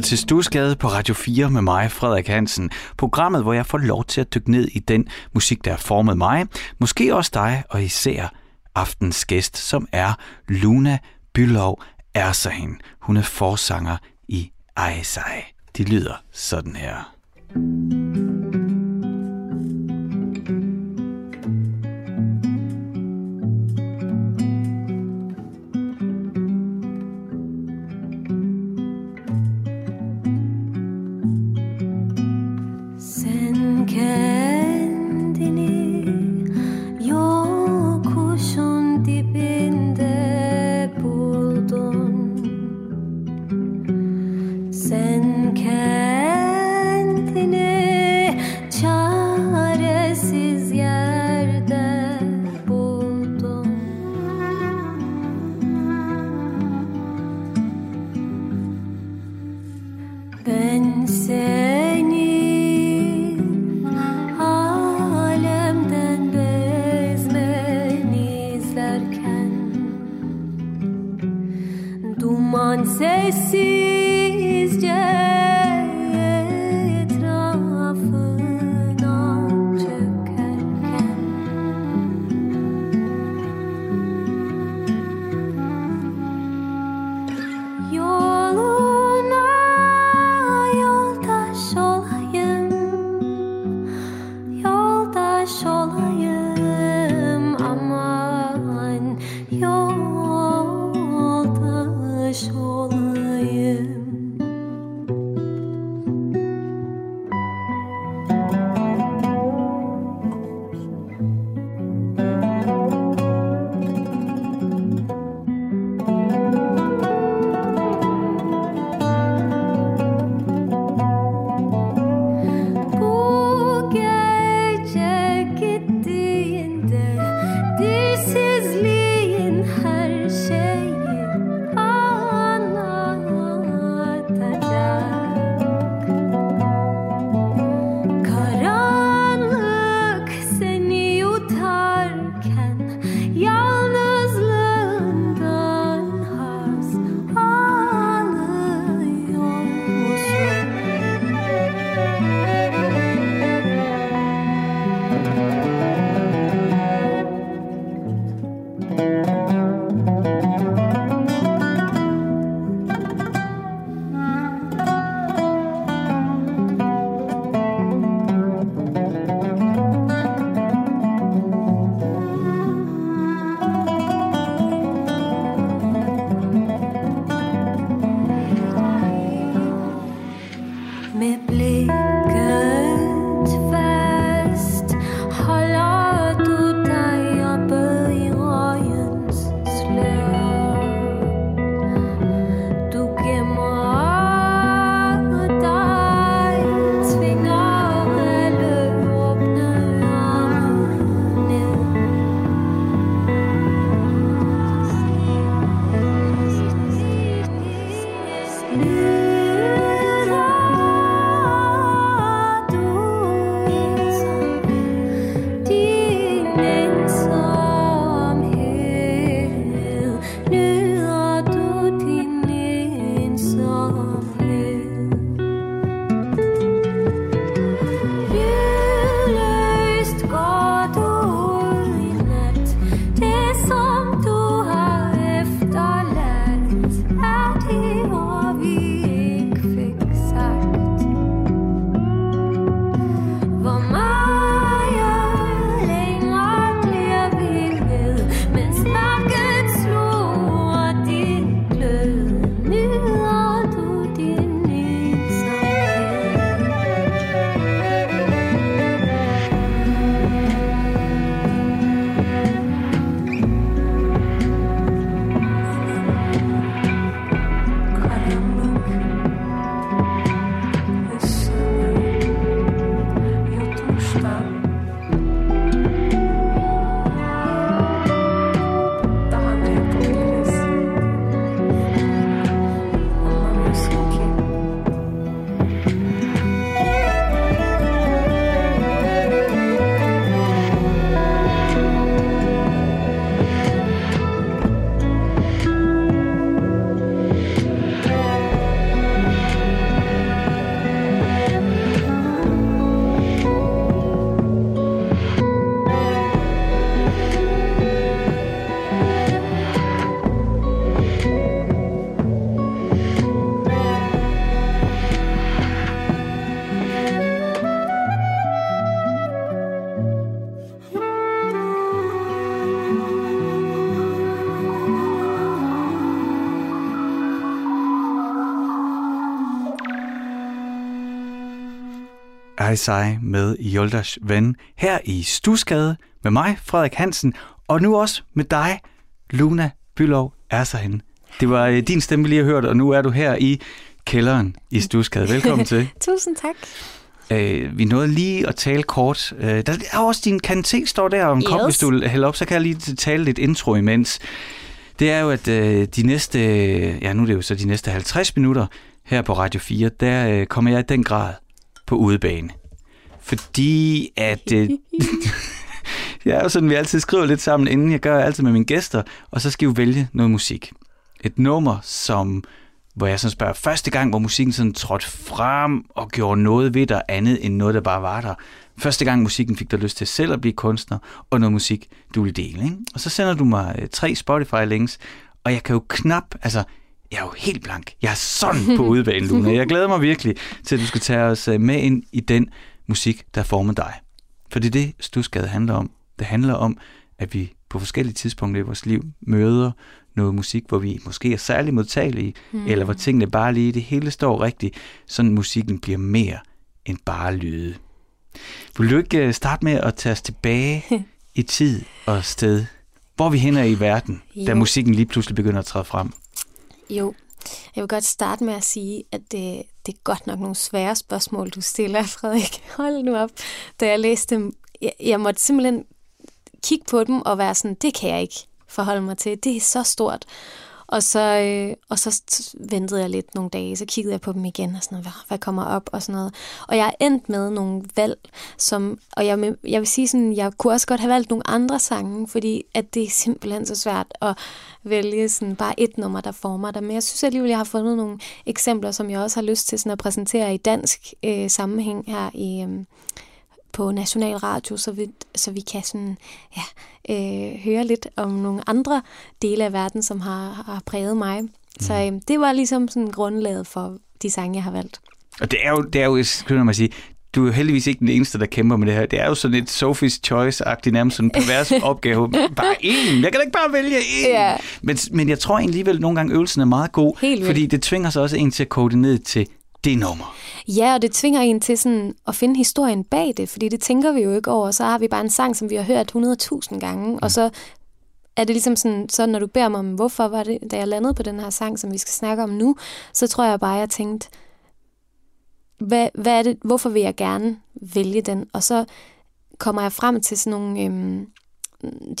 lytter til Stusgade på Radio 4 med mig, Frederik Hansen. Programmet, hvor jeg får lov til at dykke ned i den musik, der har formet mig. Måske også dig, og især aftens gæst, som er Luna Bylov Ersahin. Hun er forsanger i Ejsej. De lyder sådan her. thank you Kaisai med Joldas ven her i Stusgade med mig, Frederik Hansen, og nu også med dig, Luna Bylov Ersahen. Det var øh, din stemme, vi lige har hørt, og nu er du her i kælderen i Stusgade. Velkommen til. Tusind tak. Øh, vi nåede lige at tale kort. Øh, der er også din kanté, står der om yes. kop, hvis du hælder op, så kan jeg lige tale lidt intro imens. Det er jo, at øh, de næste, ja nu er det jo så de næste 50 minutter her på Radio 4, der øh, kommer jeg i den grad på udebane. Fordi at... Øh, det er jo sådan, vi altid skriver lidt sammen, inden jeg gør altid med mine gæster, og så skal vi vælge noget musik. Et nummer, som hvor jeg sådan spørger, første gang, hvor musikken sådan trådte frem og gjorde noget ved dig andet end noget, der bare var der. Første gang musikken fik dig lyst til selv at blive kunstner, og noget musik, du vil dele. Ikke? Og så sender du mig øh, tre Spotify-links, og jeg kan jo knap, altså, jeg er jo helt blank. Jeg er sådan på udbanen, Luna. Jeg glæder mig virkelig til, at du skal tage os øh, med ind i den musik, der former dig. For det er det, Stusgade handler om. Det handler om, at vi på forskellige tidspunkter i vores liv møder noget musik, hvor vi måske er særlig modtagelige, mm. eller hvor tingene bare lige, det hele står rigtigt, så musikken bliver mere end bare lyde. Vil du ikke øh, starte med at tage os tilbage i tid og sted? Hvor vi hænder i verden, jo. da musikken lige pludselig begynder at træde frem? Jo, jeg vil godt starte med at sige, at det, det er godt nok nogle svære spørgsmål, du stiller, Frederik. Hold nu op. Da jeg læste dem, jeg, jeg måtte simpelthen kigge på dem og være sådan, det kan jeg ikke forholde mig til. Det er så stort. Og så, øh, og så ventede jeg lidt nogle dage, så kiggede jeg på dem igen, og sådan noget, hvad, hvad kommer op, og sådan noget. Og jeg er endt med nogle valg, som, og jeg, jeg vil sige sådan, jeg kunne også godt have valgt nogle andre sange, fordi at det er simpelthen så svært at vælge sådan bare et nummer, der former dig. Men jeg synes alligevel, jeg har fundet nogle eksempler, som jeg også har lyst til sådan at præsentere i dansk øh, sammenhæng her i, øh, på National Radio, så vi, så vi kan sådan, ja, øh, høre lidt om nogle andre dele af verden, som har, har præget mig. Mm. Så øh, det var ligesom sådan grundlaget for de sange, jeg har valgt. Og det er jo, det er jo kan man sige, du er jo heldigvis ikke den eneste, der kæmper med det her. Det er jo sådan et Sophie's Choice-agtigt, nærmest sådan en pervers opgave. Bare én. Jeg kan da ikke bare vælge én. Ja. Men, men jeg tror alligevel, at nogle gange øvelsen er meget god, Helt fordi det tvinger sig også en til at det ned til det nummer. Ja, og det tvinger en til sådan at finde historien bag det, fordi det tænker vi jo ikke over. Så har vi bare en sang, som vi har hørt 100.000 gange, mm. og så er det ligesom sådan, så når du beder mig om, hvorfor var det, da jeg landede på den her sang, som vi skal snakke om nu, så tror jeg bare, jeg tænkte, hvad, hvad er det, hvorfor vil jeg gerne vælge den? Og så kommer jeg frem til sådan nogle, øhm,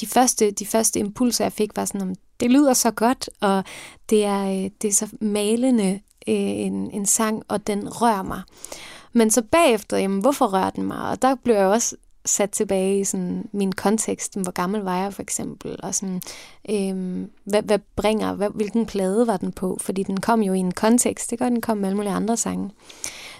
de, første, de første impulser, jeg fik, var sådan, det lyder så godt, og det er, øh, det er så malende Øh, en, en sang, og den rører mig. Men så bagefter, jamen, hvorfor rører den mig? Og der blev jeg også sat tilbage i sådan min kontekst. Hvor gammel var jeg for eksempel? Og sådan, øhm, hvad, hvad bringer, hvad, hvilken plade var den på? Fordi den kom jo i en kontekst. Det gør den kom med alle mulige andre sange.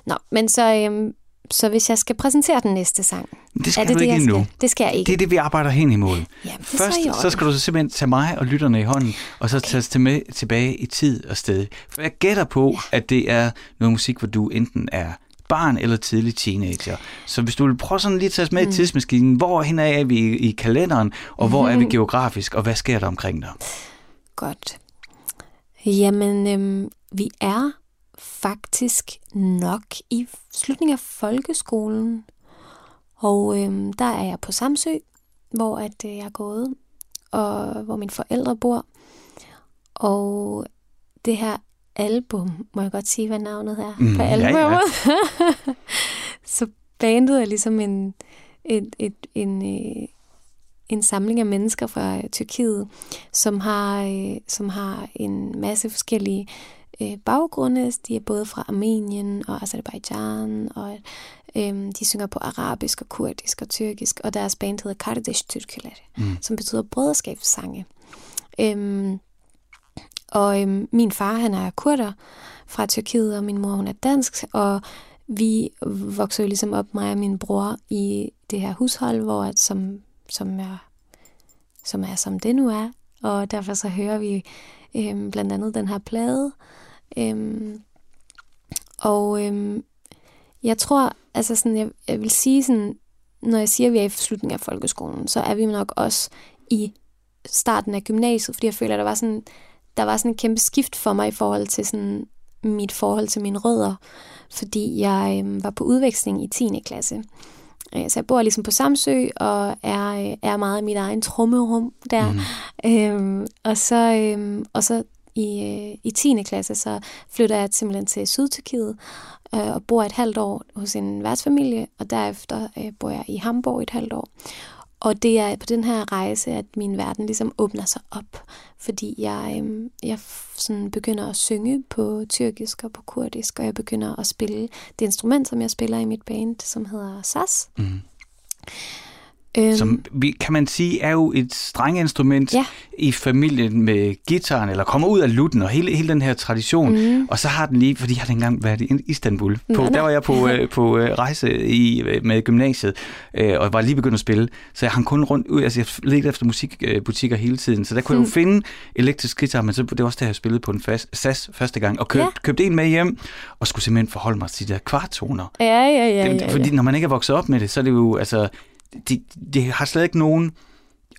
Nå, men så, øhm, så hvis jeg skal præsentere den næste sang, det skal er det du ikke det, endnu. Det skal jeg ikke. Det er det, vi arbejder hen imod. Ja, Først så skal du så simpelthen tage mig og lytterne i hånden, og så okay. tage til med, tilbage i tid og sted. For jeg gætter på, ja. at det er noget musik, hvor du enten er barn eller tidlig teenager. Så hvis du vil prøve sådan lige at tage os med mm. i tidsmaskinen, hvor hen er vi i, i kalenderen, og hvor mm. er vi geografisk, og hvad sker der omkring dig? Godt. Jamen, øhm, vi er faktisk nok i slutningen af folkeskolen. Og øhm, der er jeg på Samsø, hvor at, øh, jeg er gået, og hvor mine forældre bor. Og det her album, må jeg godt sige, hvad navnet er mm, på albumet? Ja, ja. så bandet er ligesom en, et, et, en, øh, en samling af mennesker fra Tyrkiet, som har, øh, som har en masse forskellige øh, baggrunde. De er både fra Armenien og Azerbaijan, og øh, de synger på arabisk og kurdisk og tyrkisk, og deres band hedder Kardesh Türküler, mm. som betyder brøderskabssange. Øh, og øh, min far, han er kurder fra Tyrkiet, og min mor, hun er dansk, og vi voksede jo ligesom op, mig og min bror, i det her hushold, hvor at, som, som, er, som er som det nu er. Og derfor så hører vi øh, blandt andet den her plade, Øhm, og øhm, jeg tror, altså sådan, jeg, jeg vil sige sådan, når jeg siger, at vi er i slutningen af folkeskolen, så er vi nok også i starten af gymnasiet, fordi jeg føler, at der var sådan, der var sådan en kæmpe skift for mig i forhold til sådan, mit forhold til mine rødder, fordi jeg øh, var på udveksling i 10. klasse. Øh, så jeg bor ligesom på Samsø, og er, er meget i mit egen trommerum der. Mm. Øhm, og så, øhm, og så i, øh, i 10. klasse, så flytter jeg simpelthen til Sydtyrkiet øh, og bor et halvt år hos en værtsfamilie, og derefter øh, bor jeg i Hamburg et halvt år. Og det er på den her rejse, at min verden ligesom åbner sig op, fordi jeg, øh, jeg sådan begynder at synge på tyrkisk og på kurdisk, og jeg begynder at spille det instrument, som jeg spiller i mit band, som hedder sas. Mm. Øhm. Som kan man sige er jo et strenginstrument ja. i familien med gitaren, eller kommer ud af lutten og hele, hele den her tradition. Mm. Og så har den lige, fordi jeg har engang været i Istanbul, på, der var jeg på, øh, på øh, rejse i, øh, med gymnasiet, øh, og var lige begyndt at spille. Så jeg hang kun rundt ud, altså jeg ledte efter musikbutikker hele tiden, så der kunne mm. jeg jo finde elektrisk guitar, men så, det var også der, jeg spillede på en fast, SAS første gang, og køb, ja. købte en med hjem, og skulle simpelthen forholde mig til de der kvarttoner. Ja, ja, ja. ja, ja. Fordi når man ikke er vokset op med det, så er det jo, altså, det, det har slet ikke nogen...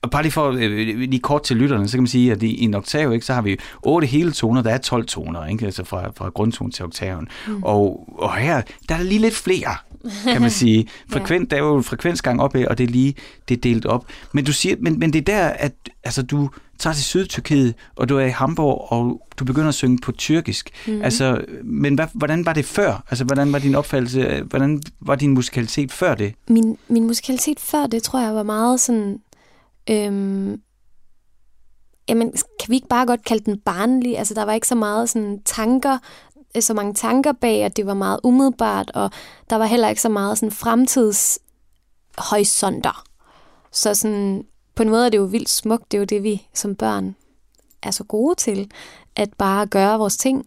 Og bare lige for øh, lige kort til lytterne, så kan man sige, at i, i en oktav, ikke, så har vi otte hele toner, der er 12 toner, ikke? altså fra, fra grundtonen til oktaven. Mm. Og, og her, der er lige lidt flere, kan man sige. Frekvent, ja. Der er jo frekvensgang op og det er lige det er delt op. Men du siger, men, men det er der, at altså, du tager til Sydtyrkiet, og du er i Hamburg, og du begynder at synge på tyrkisk. Mm. Altså, men hvad, hvordan var det før? Altså, hvordan var din opfattelse, hvordan var din musikalitet før det? Min, min musikalitet før det, tror jeg, var meget sådan... Øhm, jamen, kan vi ikke bare godt kalde den barnlig? Altså, der var ikke så meget sådan tanker, øh, så mange tanker bag, at det var meget umiddelbart, og der var heller ikke så meget sådan fremtidshorisonter. Så sådan, på en måde er det jo vildt smukt. Det er jo det, vi som børn er så gode til, at bare gøre vores ting.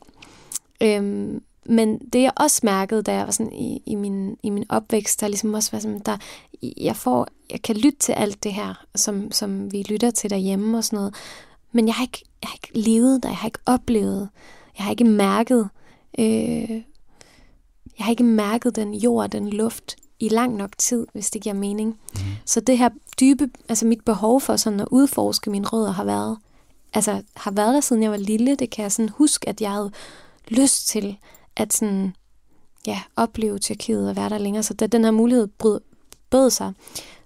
Øhm, men det jeg også mærkede, da jeg var sådan i, i, min, i min opvækst, der ligesom også var sådan, der, jeg, får, jeg kan lytte til alt det her, som, som vi lytter til derhjemme og sådan noget, men jeg har ikke, jeg har ikke levet der, jeg har ikke oplevet, jeg har ikke mærket, øh, jeg har ikke mærket den jord, den luft, i lang nok tid, hvis det giver mening. Mm. Så det her dybe, altså mit behov for sådan at udforske mine rødder har været, altså har været der siden jeg var lille. Det kan jeg sådan huske, at jeg havde lyst til at sådan, ja, opleve Tyrkiet og være der længere. Så da den her mulighed brød, bød sig,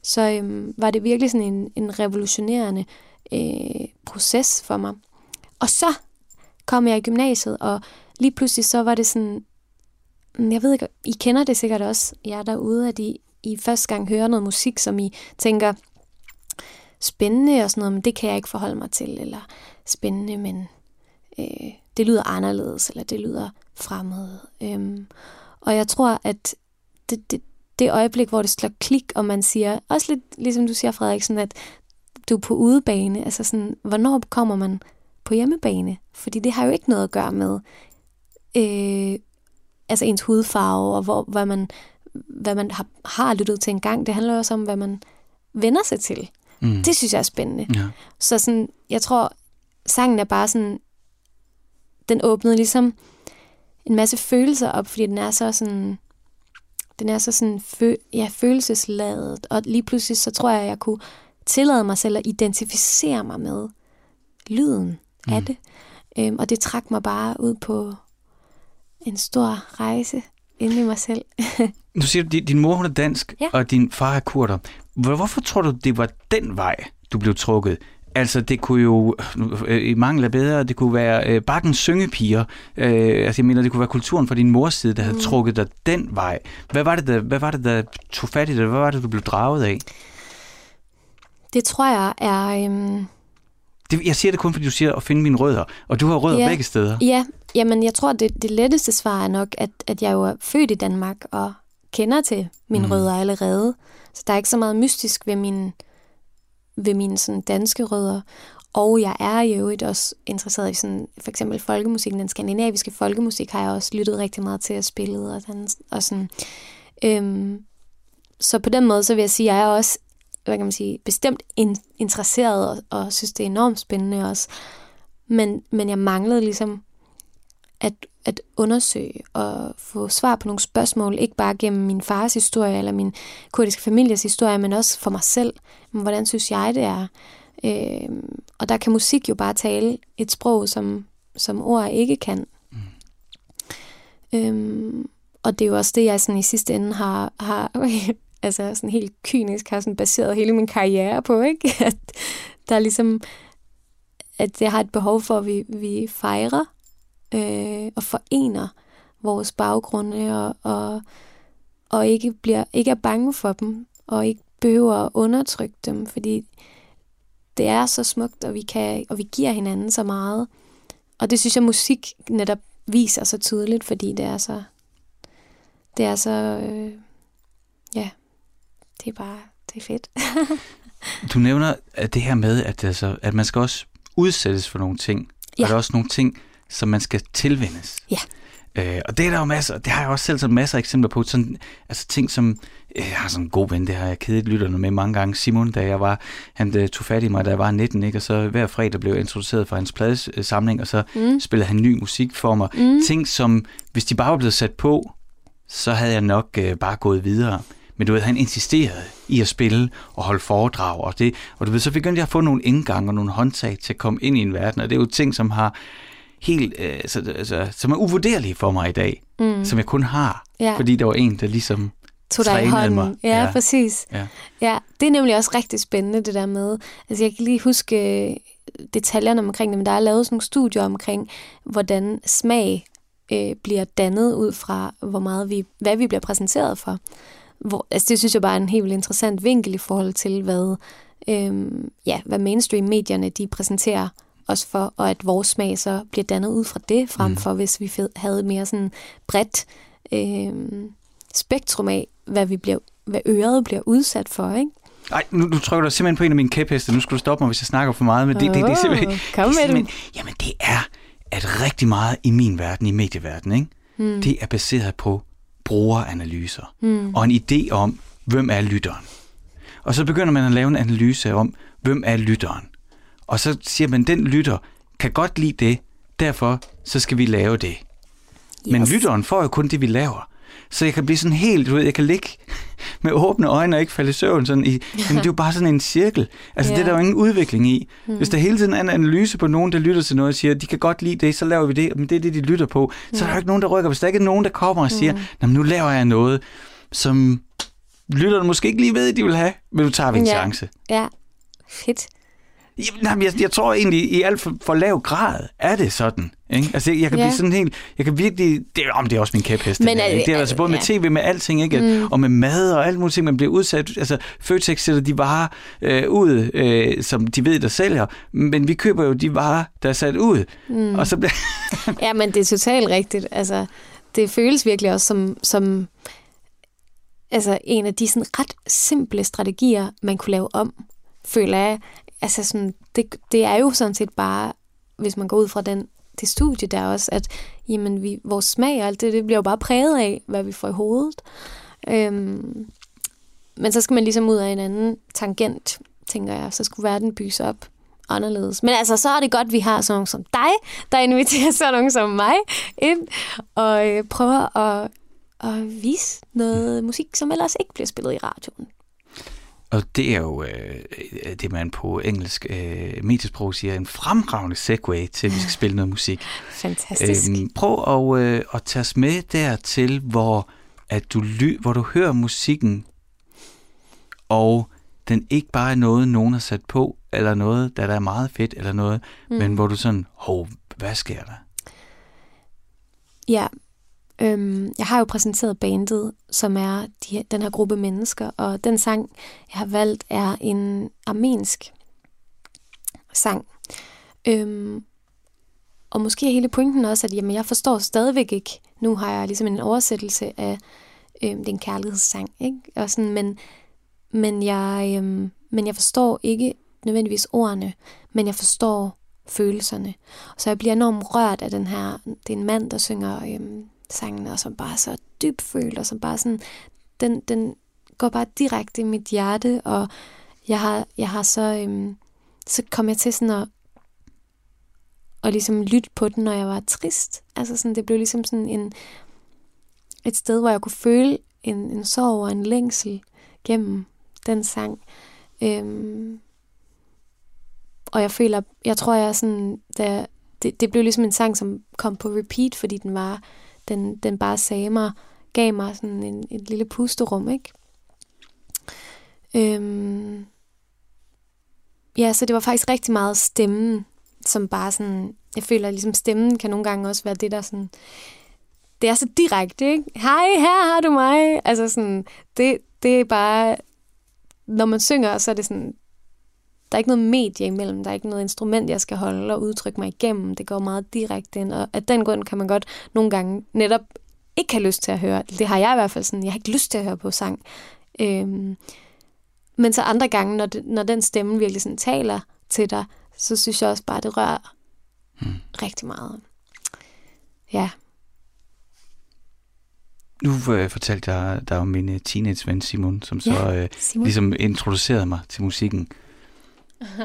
så øhm, var det virkelig sådan en, en revolutionerende øh, proces for mig. Og så kom jeg i gymnasiet, og lige pludselig så var det sådan, mm, jeg ved ikke, I kender det sikkert også, jer derude, at I, I første gang hører noget musik, som I tænker, spændende og sådan noget, men det kan jeg ikke forholde mig til, eller spændende, men øh, det lyder anderledes, eller det lyder fremmed. Øhm, og jeg tror, at det, det, det øjeblik, hvor det slår klik, og man siger, også lidt ligesom du siger, Frederiksen, at du er på udebane, altså sådan, hvornår kommer man på hjemmebane? Fordi det har jo ikke noget at gøre med, øh, altså ens hudfarve, og hvor, hvad man, hvad man har, har lyttet til en gang. Det handler også om, hvad man vender sig til. Mm. Det synes jeg er spændende. Ja. Så sådan, jeg tror, sangen er bare sådan, den åbnede ligesom en masse følelser op, fordi den er så sådan, den er så sådan fø, ja, følelsesladet, og lige pludselig så tror jeg, at jeg kunne tillade mig selv at identificere mig med lyden mm. af det. Øhm, og det trak mig bare ud på, en stor rejse inde i mig selv. du siger, at din mor hun er dansk, ja. og din far er kurder. Hvorfor tror du, det var den vej, du blev trukket? Altså, det kunne jo, øh, i mangel af bedre, det kunne være øh, bakkens syngepiger. Øh, altså, jeg mener, det kunne være kulturen fra din mors side, der havde mm. trukket dig den vej. Hvad var, det, der, hvad var det, der tog fat i det? Hvad var det, du blev draget af? Det tror jeg er... Øhm... Det, jeg siger det kun, fordi du siger at finde mine rødder, og du har rødder ja, begge steder. Ja, Jamen, jeg tror, det, det letteste svar er nok, at, at jeg jo er født i Danmark og kender til mine mm. rødder allerede. Så der er ikke så meget mystisk ved mine, ved mine sådan, danske rødder. Og jeg er jo øvrigt også interesseret i sådan, for eksempel folkemusikken. Den skandinaviske folkemusik har jeg også lyttet rigtig meget til at spille. Og, den, og sådan. Øhm, så på den måde, så vil jeg sige, at jeg er også hvad kan man sige, bestemt in, interesseret og, og synes, det er enormt spændende også. Men, men jeg manglede ligesom at, at undersøge og få svar på nogle spørgsmål, ikke bare gennem min fars historie eller min kurdiske families historie, men også for mig selv. Men hvordan synes jeg, det er? Øh, og der kan musik jo bare tale et sprog, som, som ord ikke kan. Mm. Øhm, og det er jo også det, jeg sådan i sidste ende har, har altså sådan helt kynisk har sådan baseret hele min karriere på, ikke? At der er ligesom, at jeg har et behov for, at vi, vi fejrer øh, og forener vores baggrunde og, og, og ikke, bliver, ikke er bange for dem og ikke behøver at undertrykke dem, fordi det er så smukt, og vi, kan, og vi giver hinanden så meget. Og det synes jeg, musik netop viser så tydeligt, fordi det er så, det er så, øh, ja, det er bare, det er fedt. du nævner det her med, at, altså, at man skal også udsættes for nogle ting, ja. og der er også nogle ting, som man skal tilvendes. Ja. Øh, og det er der jo masser, det har jeg også selv sådan masser af eksempler på, sådan, altså ting som, øh, jeg har sådan en god ven, det har jeg kedet lytterne med mange gange, Simon, da jeg var, han uh, tog fat i mig, da jeg var 19, ikke? og så hver fredag blev jeg introduceret for hans pladesamling, og så mm. spillede han ny musik for mig. Mm. Ting som, hvis de bare var blevet sat på, så havde jeg nok uh, bare gået videre. Men du ved, han insisterede i at spille og holde foredrag, og, det, og du ved, så begyndte jeg at få nogle indgang og nogle håndtag til at komme ind i en verden, og det er jo ting, som har helt, øh, så, altså, som er uvurderlige for mig i dag, mm. som jeg kun har, ja. fordi der var en, der ligesom tog dig i hånden. Mig. Ja, ja, præcis. Ja. ja, det er nemlig også rigtig spændende, det der med, altså jeg kan lige huske øh, detaljerne omkring det, men der er lavet sådan nogle studier omkring, hvordan smag øh, bliver dannet ud fra, hvor meget vi, hvad vi bliver præsenteret for. Hvor, altså det synes jeg bare er en helt vildt interessant vinkel i forhold til, hvad, øh, ja, hvad mainstream-medierne de præsenterer os for, og at vores smag så bliver dannet ud fra det, frem mm. for hvis vi havde mere sådan bredt øh, spektrum af, hvad, vi bliver, hvad øret bliver udsat for, ikke? Nej, nu, nu trykker du simpelthen på en af mine kæpheste. Nu skal du stoppe mig, hvis jeg snakker for meget. Men det, oh, det, det, det er simpelthen... Kom det er simpelthen jamen, det er, at rigtig meget i min verden, i medieverdenen, ikke? Mm. det er baseret på brugeranalyser. Mm. Og en idé om, hvem er lytteren. Og så begynder man at lave en analyse om, hvem er lytteren. Og så siger man, den lytter kan godt lide det, derfor så skal vi lave det. Yes. Men lytteren får jo kun det, vi laver. Så jeg kan blive sådan helt, du ved, jeg kan ligge med åbne øjne og ikke falde i søvn. Sådan i, jamen, det er jo bare sådan en cirkel. Altså, yeah. det er der jo ingen udvikling i. Hmm. Hvis der hele tiden er en analyse på nogen, der lytter til noget og siger, de kan godt lide det, så laver vi det, men det er det, de lytter på. Så er der jo ikke nogen, der rykker. Hvis der ikke er nogen, der kommer og siger, hmm. nu laver jeg noget, som lytterne måske ikke lige ved, at de vil have, men nu tager vi en ja. chance. Ja, fedt. Jamen, jeg, jeg tror egentlig, i alt for, for lav grad er det sådan. Ikke? Altså, jeg, jeg kan ja. blive sådan helt... Jeg kan virkelig... Det, om det er også min kæphest. Men, det, det er altså både ja. med tv, med alting, ikke? Mm. og med mad og alt muligt, man bliver udsat. Altså, Føtex sætter de varer øh, ud, øh, som de ved, der sælger. Men vi køber jo de varer, der er sat ud. Mm. Og så bliver... ja, men det er totalt rigtigt. Altså, det føles virkelig også som... som altså, en af de sådan ret simple strategier, man kunne lave om, føler jeg, altså sådan, det, det er jo sådan set bare, hvis man går ud fra den, det studie der også, at jamen, vi, vores smag og alt det, det bliver jo bare præget af, hvad vi får i hovedet. Øhm, men så skal man ligesom ud af en anden tangent, tænker jeg. Så skulle verden bygges op anderledes. Men altså, så er det godt, at vi har sådan nogen som dig, der inviterer sådan nogen som mig ind, og øh, prøver at, at vise noget musik, som ellers ikke bliver spillet i radioen. Og det er jo øh, det, man på engelsk øh, mediesprog siger, en fremragende segue til, at vi skal spille noget musik. Fantastisk. Øhm, prøv at, øh, at tage os med dertil, hvor, at du, ly- hvor du hører musikken, og den ikke bare er noget, nogen har sat på, eller noget, der er meget fedt, eller noget, mm. men hvor du sådan, hov, hvad sker der? Ja, Øhm, jeg har jo præsenteret bandet, som er de, den her gruppe mennesker, og den sang, jeg har valgt, er en armensk sang. Øhm, og måske er hele pointen også, at jamen, jeg forstår stadigvæk ikke, nu har jeg ligesom en oversættelse af øhm, den kærlighedssang, ikke? Og sådan, men, men, jeg, øhm, men jeg forstår ikke nødvendigvis ordene, men jeg forstår følelserne. Så jeg bliver enormt rørt af den her, det er en mand, der synger øhm, sangen, og som bare er så dybfølt, og som bare sådan, den, den går bare direkte i mit hjerte, og jeg har, jeg har så, øhm, så kom jeg til sådan at, og ligesom lytte på den, når jeg var trist. Altså sådan, det blev ligesom sådan en, et sted, hvor jeg kunne føle en, en sorg og en længsel gennem den sang. Øhm, og jeg føler, jeg tror, jeg sådan, da, det, det blev ligesom en sang, som kom på repeat, fordi den var den, den bare sagde mig, gav mig sådan en, et lille pusterum, ikke? Øhm, ja, så det var faktisk rigtig meget stemmen, som bare sådan, jeg føler ligesom stemmen kan nogle gange også være det, der sådan, det er så direkte, ikke? Hej, her har du mig. Altså sådan, det, det er bare, når man synger, så er det sådan, der er ikke noget medie imellem, der er ikke noget instrument, jeg skal holde og udtrykke mig igennem. Det går meget direkte ind, og af den grund kan man godt nogle gange netop ikke have lyst til at høre. Det har jeg i hvert fald sådan, jeg har ikke lyst til at høre på sang. Øhm, men så andre gange, når, det, når den stemme virkelig sådan taler til dig, så synes jeg også bare, at det rører hmm. rigtig meget. Ja. Nu øh, fortalte jeg dig om min øh, teenage-ven Simon, som så ja, øh, Simon. ligesom introducerede mig til musikken.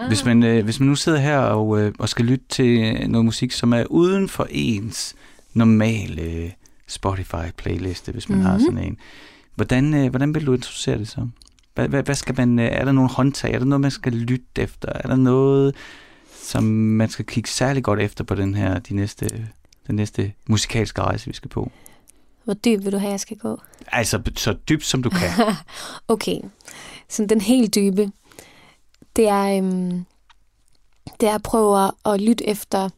Hvis man, øh, hvis man nu sidder her og, øh, og skal lytte til noget musik, som er uden for ens normale øh, Spotify-playliste, hvis man mm-hmm. har mhm. sådan en, hvordan, øh, hvordan vil du introducere det så? Hvad, hvad, hvad skal man, øh, er der nogle håndtag? Er der noget, man skal lytte efter? Er der noget, som man skal kigge særlig godt efter på den her, de næste, den næste musikalske rejse, vi skal på? Hvor dyb vil du have, jeg skal gå? Altså, så dybt som du kan. okay, så den helt dybe, det er, øhm, det er at prøve at lytte efter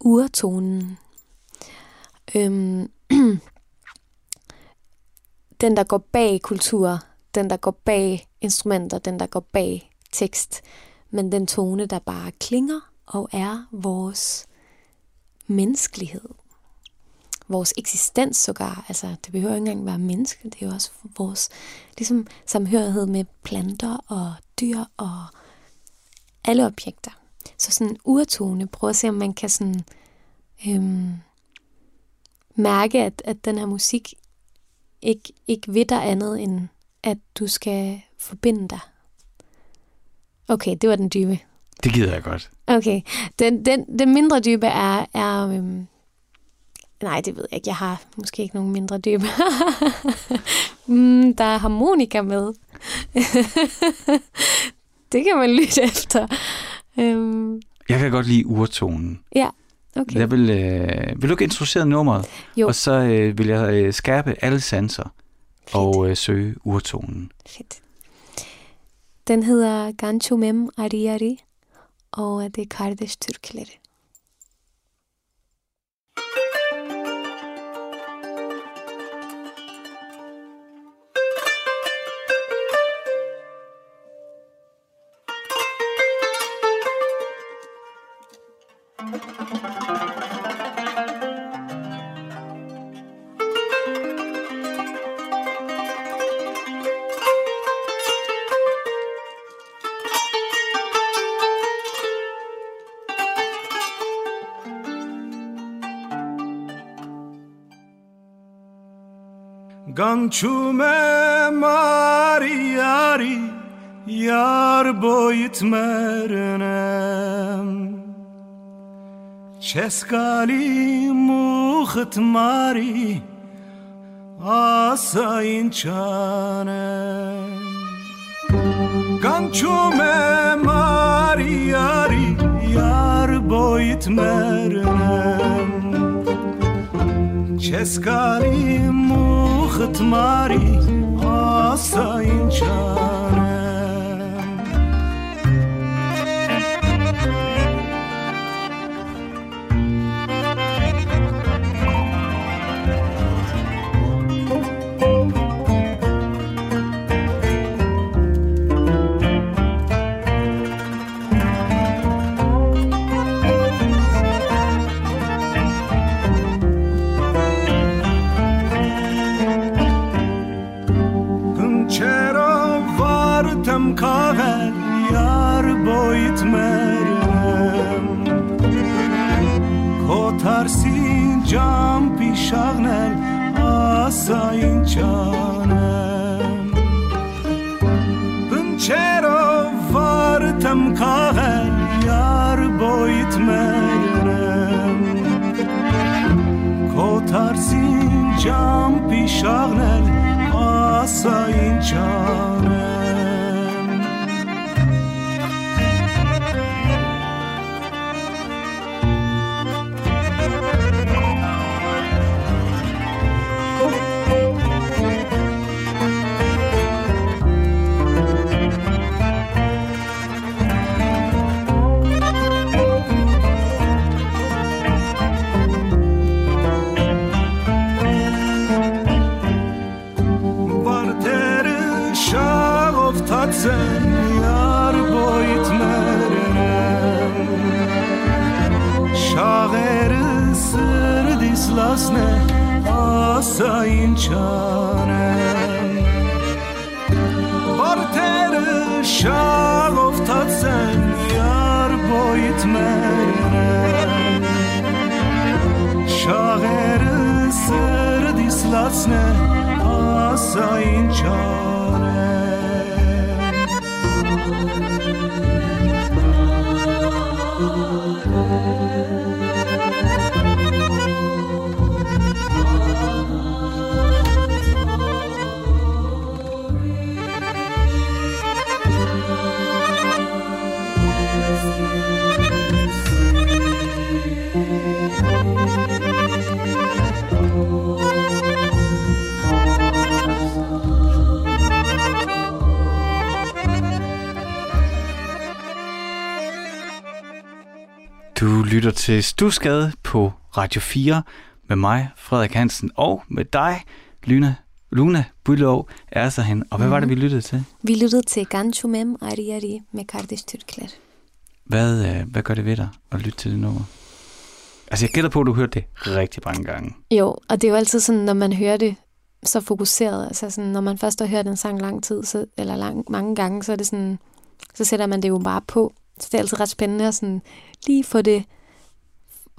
urtonen. Øhm, den, der går bag kultur, den, der går bag instrumenter, den, der går bag tekst, men den tone, der bare klinger og er vores menneskelighed. Vores eksistens sågar. Altså, det behøver ikke engang være menneske, det er jo også vores ligesom, samhørighed med planter og dyr og alle objekter. Så sådan urtone, prøv at se, om man kan sådan, øhm, mærke, at, at den her musik ikke, ikke ved dig andet end at du skal forbinde dig. Okay, det var den dybe. Det gider jeg godt. Okay, den, den, den mindre dybe er... er øhm, nej, det ved jeg ikke. Jeg har måske ikke nogen mindre dybe. mm, der er harmonika med. det kan man lytte efter. Øhm. Jeg kan godt lide urtonen. Ja. Okay. Jeg vil, øh, vil du ikke introducere nummeret? Jo. Og så øh, vil jeg øh, skærpe alle sanser Fedt. og øh, søge urtonen. Fedt. Den hedder Gancho Mem Ari Ari, og det er Kardeş Türkleri. Gançume mari yari Yar boyut mernem. Çeskali muhit mari Asayın çanem Gançume mari yari Yar boyut mernem Չես կարի մուխտ մարի, ասա ինչա ջամպի շաղնել, ասա ինչ անեմ։ Բնչերով վարդմ կաղել, յար բոյիտ մերնեմ։ Կոթարսին ջամպի շաղնել, ասա ինչ անեմ։ til Stusgade på Radio 4 med mig, Frederik Hansen, og med dig, Luna, Luna Bylov hen. Og hvad mm. var det, vi lyttede til? Vi lyttede til Ganchumem Ari Ari med Kardish Tyrkler. Hvad, øh, hvad gør det ved dig at lytte til det nummer? Altså, jeg gætter på, at du hørte det rigtig mange gange. Jo, og det er jo altid sådan, når man hører det så fokuseret, altså sådan, når man først har hørt en sang lang tid, så, eller lang, mange gange, så er det sådan, så sætter man det jo bare på. Så det er altid ret spændende at sådan, lige få det,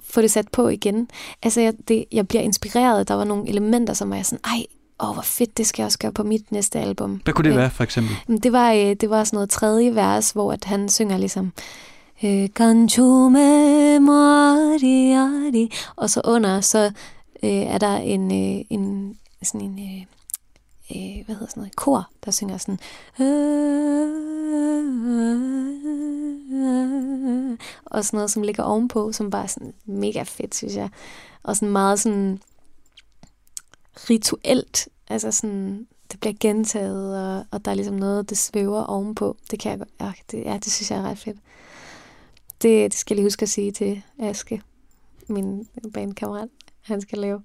få det sat på igen. Altså, jeg, det, jeg bliver inspireret. Der var nogle elementer, som var sådan, ej, åh, hvor fedt, det skal jeg også gøre på mit næste album. Hvad kunne det være, for eksempel? Det var, øh, det var sådan noget tredje vers, hvor at han synger ligesom, Kanchume Mariari. Og så under, så øh, er der en, øh, en sådan en, øh, øh, hvad hedder sådan noget, kor, der synger sådan, og sådan noget, som ligger ovenpå, som bare er sådan mega fedt, synes jeg. Og sådan meget sådan rituelt, altså sådan, det bliver gentaget, og, og der er ligesom noget, det svæver ovenpå. Det kan jeg godt, ja, det, ja, det synes jeg er ret fedt. Det, det skal jeg lige huske at sige til Aske, min bandkammerat, han skal lave.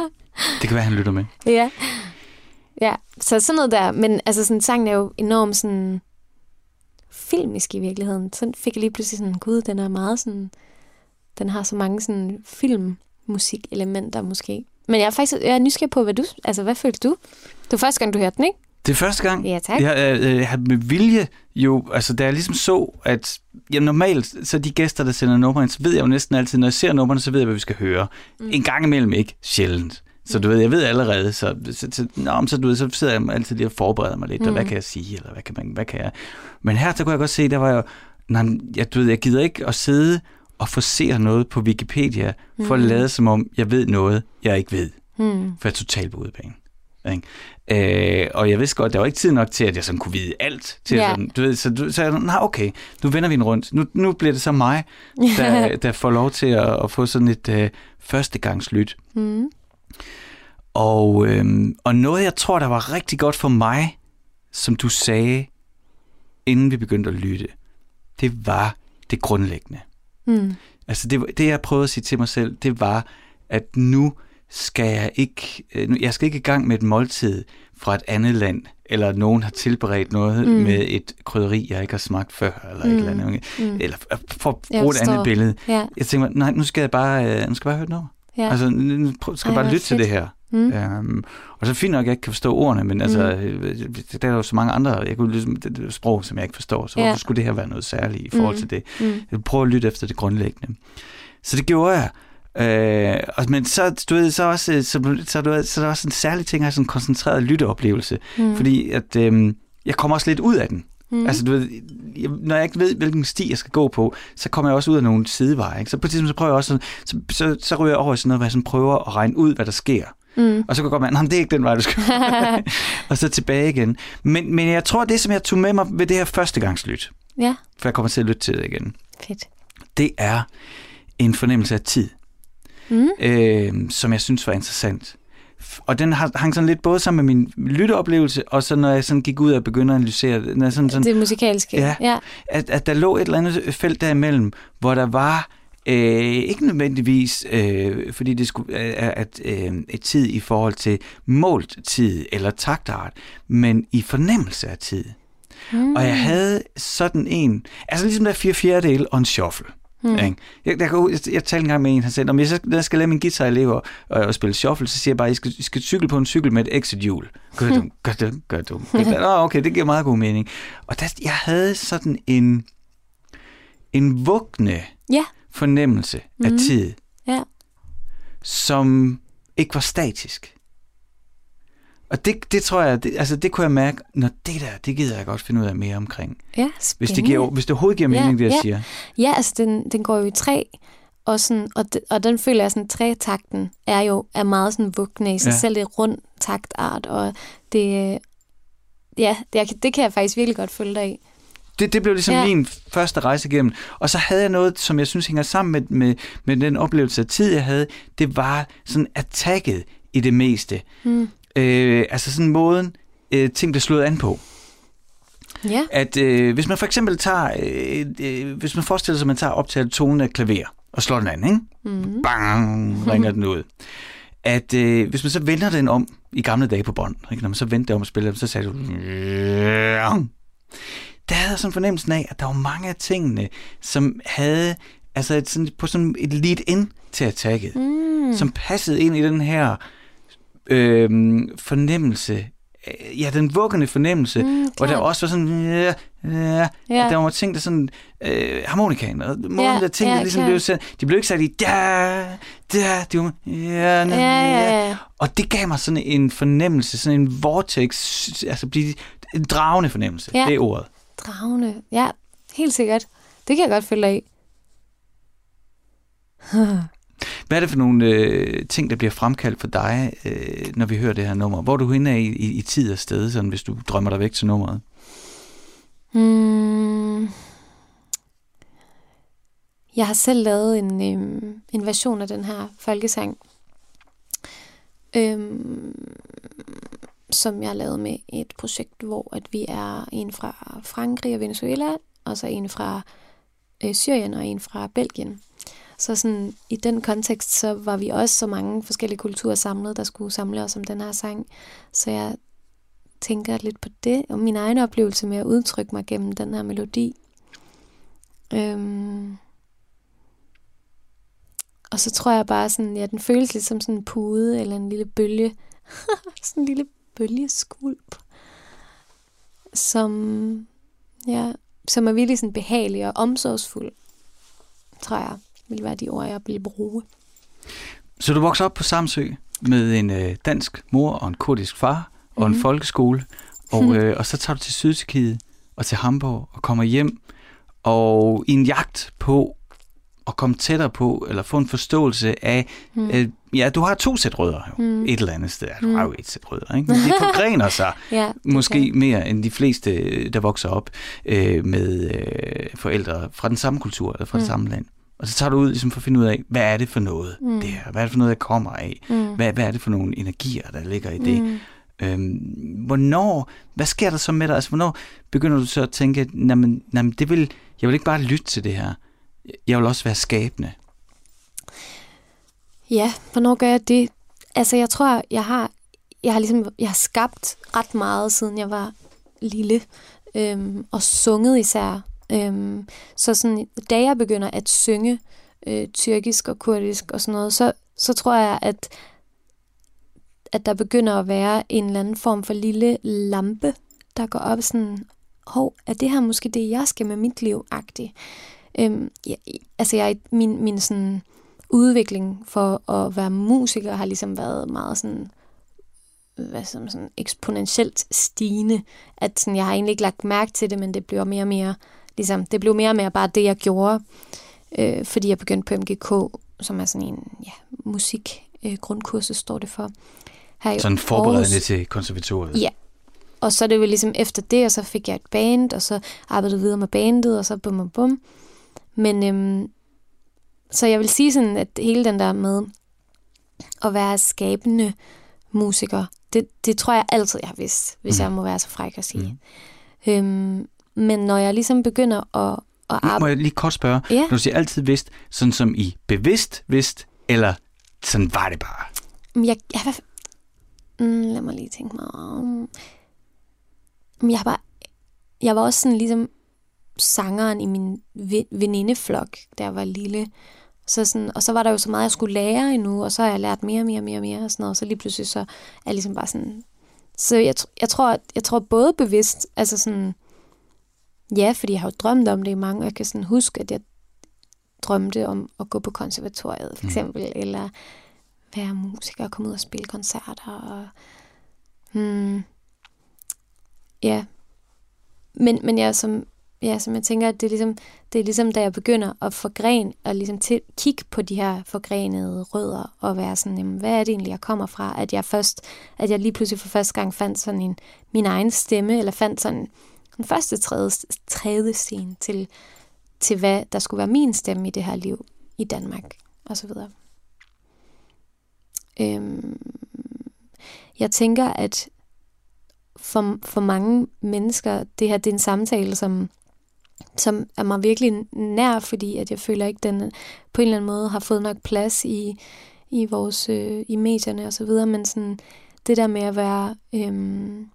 det kan være, han lytter med. Ja. Ja, så sådan noget der. Men altså, sådan, sangen er jo enormt sådan filmisk i virkeligheden. Så fik jeg lige pludselig sådan, gud, den er meget sådan, den har så mange sådan filmmusikelementer måske. Men jeg er faktisk jeg er nysgerrig på, hvad du, altså hvad følte du? Det var første gang, du hørte den, ikke? Det er første gang. Ja, tak. Jeg, jeg, jeg har med vilje jo, altså da jeg ligesom så, at ja, normalt, så de gæster, der sender numre så ved jeg jo næsten altid, når jeg ser numrene, så ved jeg, hvad vi skal høre. Mm. En gang imellem ikke, sjældent. Så du ved, jeg ved allerede, så, så, så, nå, så, du ved, så sidder jeg altid lige og forbereder mig lidt, mm. og hvad mm. kan jeg sige, eller hvad kan, man, hvad kan jeg... Men her, så kunne jeg godt se, der var jo, nej, jeg, du ved, jeg gider ikke at sidde og forsere noget på Wikipedia, for mm. at lade som om, jeg ved noget, jeg ikke ved. Mm. For jeg er totalt på udebane. Ikke? Øh, og jeg vidste godt, der var ikke tid nok til, at jeg sådan kunne vide alt. Til ja. sådan, du ved, så, du, så jeg nej, okay, nu vender vi den rundt. Nu, nu bliver det så mig, der, der får lov til at, at få sådan et øh, førstegangslyt. Mm. Og, øhm, og noget, jeg tror, der var rigtig godt for mig, som du sagde, inden vi begyndte at lytte, det var det grundlæggende. Mm. Altså det, det, jeg prøvede at sige til mig selv, det var, at nu skal jeg ikke, øh, jeg skal ikke i gang med et måltid fra et andet land, eller nogen har tilberedt noget mm. med et krydderi, jeg ikke har smagt før, eller mm. et eller andet. Mm. Eller for at bruge et andet billede. Ja. Jeg tænker, nej, nu skal jeg bare, øh, nu skal jeg bare høre noget. Ja. Altså, skal jeg bare lytte fedt. til det her. Mm. Øhm, og så fint nok, at jeg ikke kan forstå ordene, men altså, mm. Øh, der er jo så mange andre jeg kunne, ligesom, det, det sprog, som jeg ikke forstår, så ja. hvorfor skulle det her være noget særligt i forhold mm. til det? Mm. Jeg prøver at lytte efter det grundlæggende. Så det gjorde jeg. Øh, og, men så, du ved, så, også, øh, så, så, du ved, så er der også en særlig ting, at sådan en koncentreret lytteoplevelse, mm. fordi at, øh, jeg kommer også lidt ud af den. Mm. Altså, du ved, jeg, når jeg ikke ved, hvilken sti jeg skal gå på, så kommer jeg også ud af nogle sideveje. Ikke? Så på et tidspunkt, så prøver jeg også, så, så, så ryger jeg over i sådan noget, hvor jeg sådan prøver at regne ud, hvad der sker. Mm. Og så kan godt man, det er ikke den vej, du skal. og så tilbage igen. Men, men jeg tror, det som jeg tog med mig ved det her førstegangslyt, ja. for jeg kommer til at lytte til det igen, Fedt. det er en fornemmelse af tid, mm. øh, som jeg synes var interessant. Og den hang sådan lidt både sammen med min lytteoplevelse, og så når jeg sådan gik ud og begyndte at analysere når sådan, sådan, det musikalske. Ja, ja. At, at der lå et eller andet felt derimellem, hvor der var Øh, ikke nødvendigvis, øh, fordi det skulle er at, øh, et tid i forhold til målt tid eller taktart, men i fornemmelse af tid. Mm. Og jeg havde sådan en, altså ligesom der fire fjerdedel og en shuffle. Mm. Ikke? Jeg, jeg, jeg, jeg, talte en gang med en, han sagde, om jeg, når jeg skal lære min guitar-elever og, og spille shuffle, så siger jeg bare, at I skal, I skal cykle på en cykel med et exit-hjul. Gør du, gør du, gør du. Nå, okay, det giver meget god mening. Og der, jeg havde sådan en, en vugne Ja. fornemmelse mm. af tid, Ja. som ikke var statisk. Og det, det tror jeg, det, altså det kunne jeg mærke, når det der, det gider jeg godt finde ud af mere omkring. Ja, Hvis det, giver, hvis det overhovedet giver Ja, mening, det jeg ja. siger. Ja, altså den, den går jo i tre, og, sådan, og, de, og den føler jeg sådan, tre-takten er jo er meget sådan vugne i sig Ja. ja. selv. Det er rund taktart, og det, ja, det, det kan jeg faktisk virkelig godt følge dig i. Det, det blev ligesom ja. Ja. min første rejse igennem. Og så havde jeg noget, som jeg synes hænger sammen med, med, med den oplevelse af tid, jeg havde. Det var sådan attacket i det meste. Mm. Øh, altså sådan måden, øh, ting blev slået an på. Ja. At øh, hvis man for eksempel tager, øh, øh, hvis man forestiller sig, at man tager optaget tonen af klaver og slår den an, ikke? Mm. Bang, ringer den ud. At øh, hvis man så vender den om i gamle dage på bånd, ikke? når man så vendte det om og spillede, så sagde du... Der havde jeg sådan fornemmelsen af, at der var mange af tingene, som havde altså et, sådan, på sådan et lead-in til attacket, Mm. som passede ind i den her øh, fornemmelse, ja, den vuggende fornemmelse, Mm, hvor der også var sådan, ja, ja, Ja. der var ting, der sådan, øh, harmonikaen, og måden, Ja, der ting, ja, der ligesom klart. blev sat, de blev ikke sat i, da, da, de var, ja, na, Ja, ja, ja. og det gav mig sådan en fornemmelse, sådan en vortex, altså blive en dragende fornemmelse, Ja. det er ordet. Dragende. Ja, helt sikkert. Det kan jeg godt følge dig i. Hvad er det for nogle øh, ting, der bliver fremkaldt for dig, øh, når vi hører det her nummer? Hvor er du henne af i, i, i tid og sted, sådan, hvis du drømmer dig væk til nummeret? Mm. Jeg har selv lavet en, øhm, en version af den her folkesang, øhm, som jeg lavede med et projekt, hvor at vi er en fra Frankrig og Venezuela, og så en fra øh, Syrien og en fra Belgien. Så sådan, i den kontekst, så var vi også så mange forskellige kulturer samlet, der skulle samle os om den her sang. Så jeg tænker lidt på det, og min egen oplevelse med at udtrykke mig gennem den her melodi. Øhm. Og så tror jeg bare sådan, ja, den føles lidt som sådan en pude eller en lille bølge. sådan en lille bølgeskulp. Som, ja, som er virkelig sådan behagelig og omsorgsfuld, tror jeg, vil være de ord, jeg vil bruge. Så du voksede op på Samsø med en øh, dansk mor og en kurdisk far og en Mhm. folkeskole, og, øh, og så tager du til Sydtyrkiet og til Hamburg og kommer hjem, og i en jagt på at komme tættere på, eller få en forståelse af, Mm. øh, ja, du har to sæt rødder jo, Mm. et eller andet sted. Du Mm. har jo et sæt rødder, ikke? Men de forgrener sig Ja, måske kan. mere end de fleste, der vokser op øh, med øh, forældre fra den samme kultur, eller fra mm. det Mm. samme land. Og så tager du ud ligesom for at finde ud af, hvad er det for noget, mm. Det her? Hvad er det for noget, der kommer af? Mm. Hvad, hvad er det for nogle energier, der ligger i det? Mm. Øhm, hvornår, hvad sker der så med dig? Altså, hvornår begynder du så at tænke, jamen, jamen, det vil, jeg vil ikke bare lytte til det her. Jeg vil også være skabende. Ja, hvornår gør jeg det? Altså, jeg tror, jeg har, jeg har ligesom, jeg har skabt ret meget, siden jeg var lille, øhm, og sunget især. Øhm, så sådan, da jeg begynder at synge øh, tyrkisk og kurdisk og sådan noget, så, så tror jeg, at, at der begynder at være en eller anden form for lille lampe, der går op sådan, hov, er det her måske det, jeg skal med mit liv -agtigt? Øhm, jeg, altså, jeg, min, min sådan, udvikling for at være musiker har ligesom været meget sådan, hvad som sådan eksponentielt stigende. At sådan, jeg har egentlig ikke lagt mærke til det, men det bliver mere og mere, ligesom, det blev mere og mere bare det, jeg gjorde. Øh, fordi jeg begyndte på MGK, som er sådan en ja, musik øh, grundkursus, står det for. Her Sådan forberedende Aarhus. til konservatoriet. Ja. Og så er det jo ligesom efter det, og så fik jeg et band, og så arbejdede videre med bandet, og så bum bum bum. Men øhm, så jeg vil sige sådan, at hele den der med at være skabende musiker, det, det tror jeg altid, jeg har vidst, hvis Mhm. jeg må være så fræk at sige. Mhm. Øhm, men når jeg ligesom begynder at, at Må arbejde... jeg lige kort spørge? Ja. Når du siger altid vidst, sådan som i bevidst vidst, eller sådan var det bare? Jeg, jeg, hvad, mm, lad mig lige tænke mig om. Jeg bare... Jeg var også sådan ligesom sangeren i min venindeflok, der var lille. Så sådan, og så var der jo så meget, jeg skulle lære endnu, og så har jeg lært mere og mere og mere mere, og sådan noget, og så lige pludselig så er jeg ligesom bare sådan... Så jeg, jeg, tror, jeg tror både bevidst, altså sådan... Ja, fordi jeg har jo drømt om det i mange, og jeg kan sådan huske, at jeg drømte om at gå på konservatoriet, for mm. eksempel, mm. eller være musiker og komme ud og spille koncerter. Og, hmm, ja. Men, men jeg, som, ja, som jeg tænker, at det er, ligesom, det er ligesom, da jeg begynder at forgren, og ligesom til, kigge på de her forgrenede rødder, og være sådan, jamen, hvad er det egentlig, jeg kommer fra? At jeg først, at jeg lige pludselig for første gang fandt sådan en, min egen stemme, eller fandt sådan den første tredje, tredje scene til, til, hvad der skulle være min stemme i det her liv i Danmark, og så videre. Øhm, jeg tænker, at for, for mange mennesker, det her det er en samtale, som, som er mig virkelig nær, fordi at jeg føler ikke, den på en eller anden måde har fået nok plads i, i vores øh, i medierne og så videre, men sådan det der med at være øhm,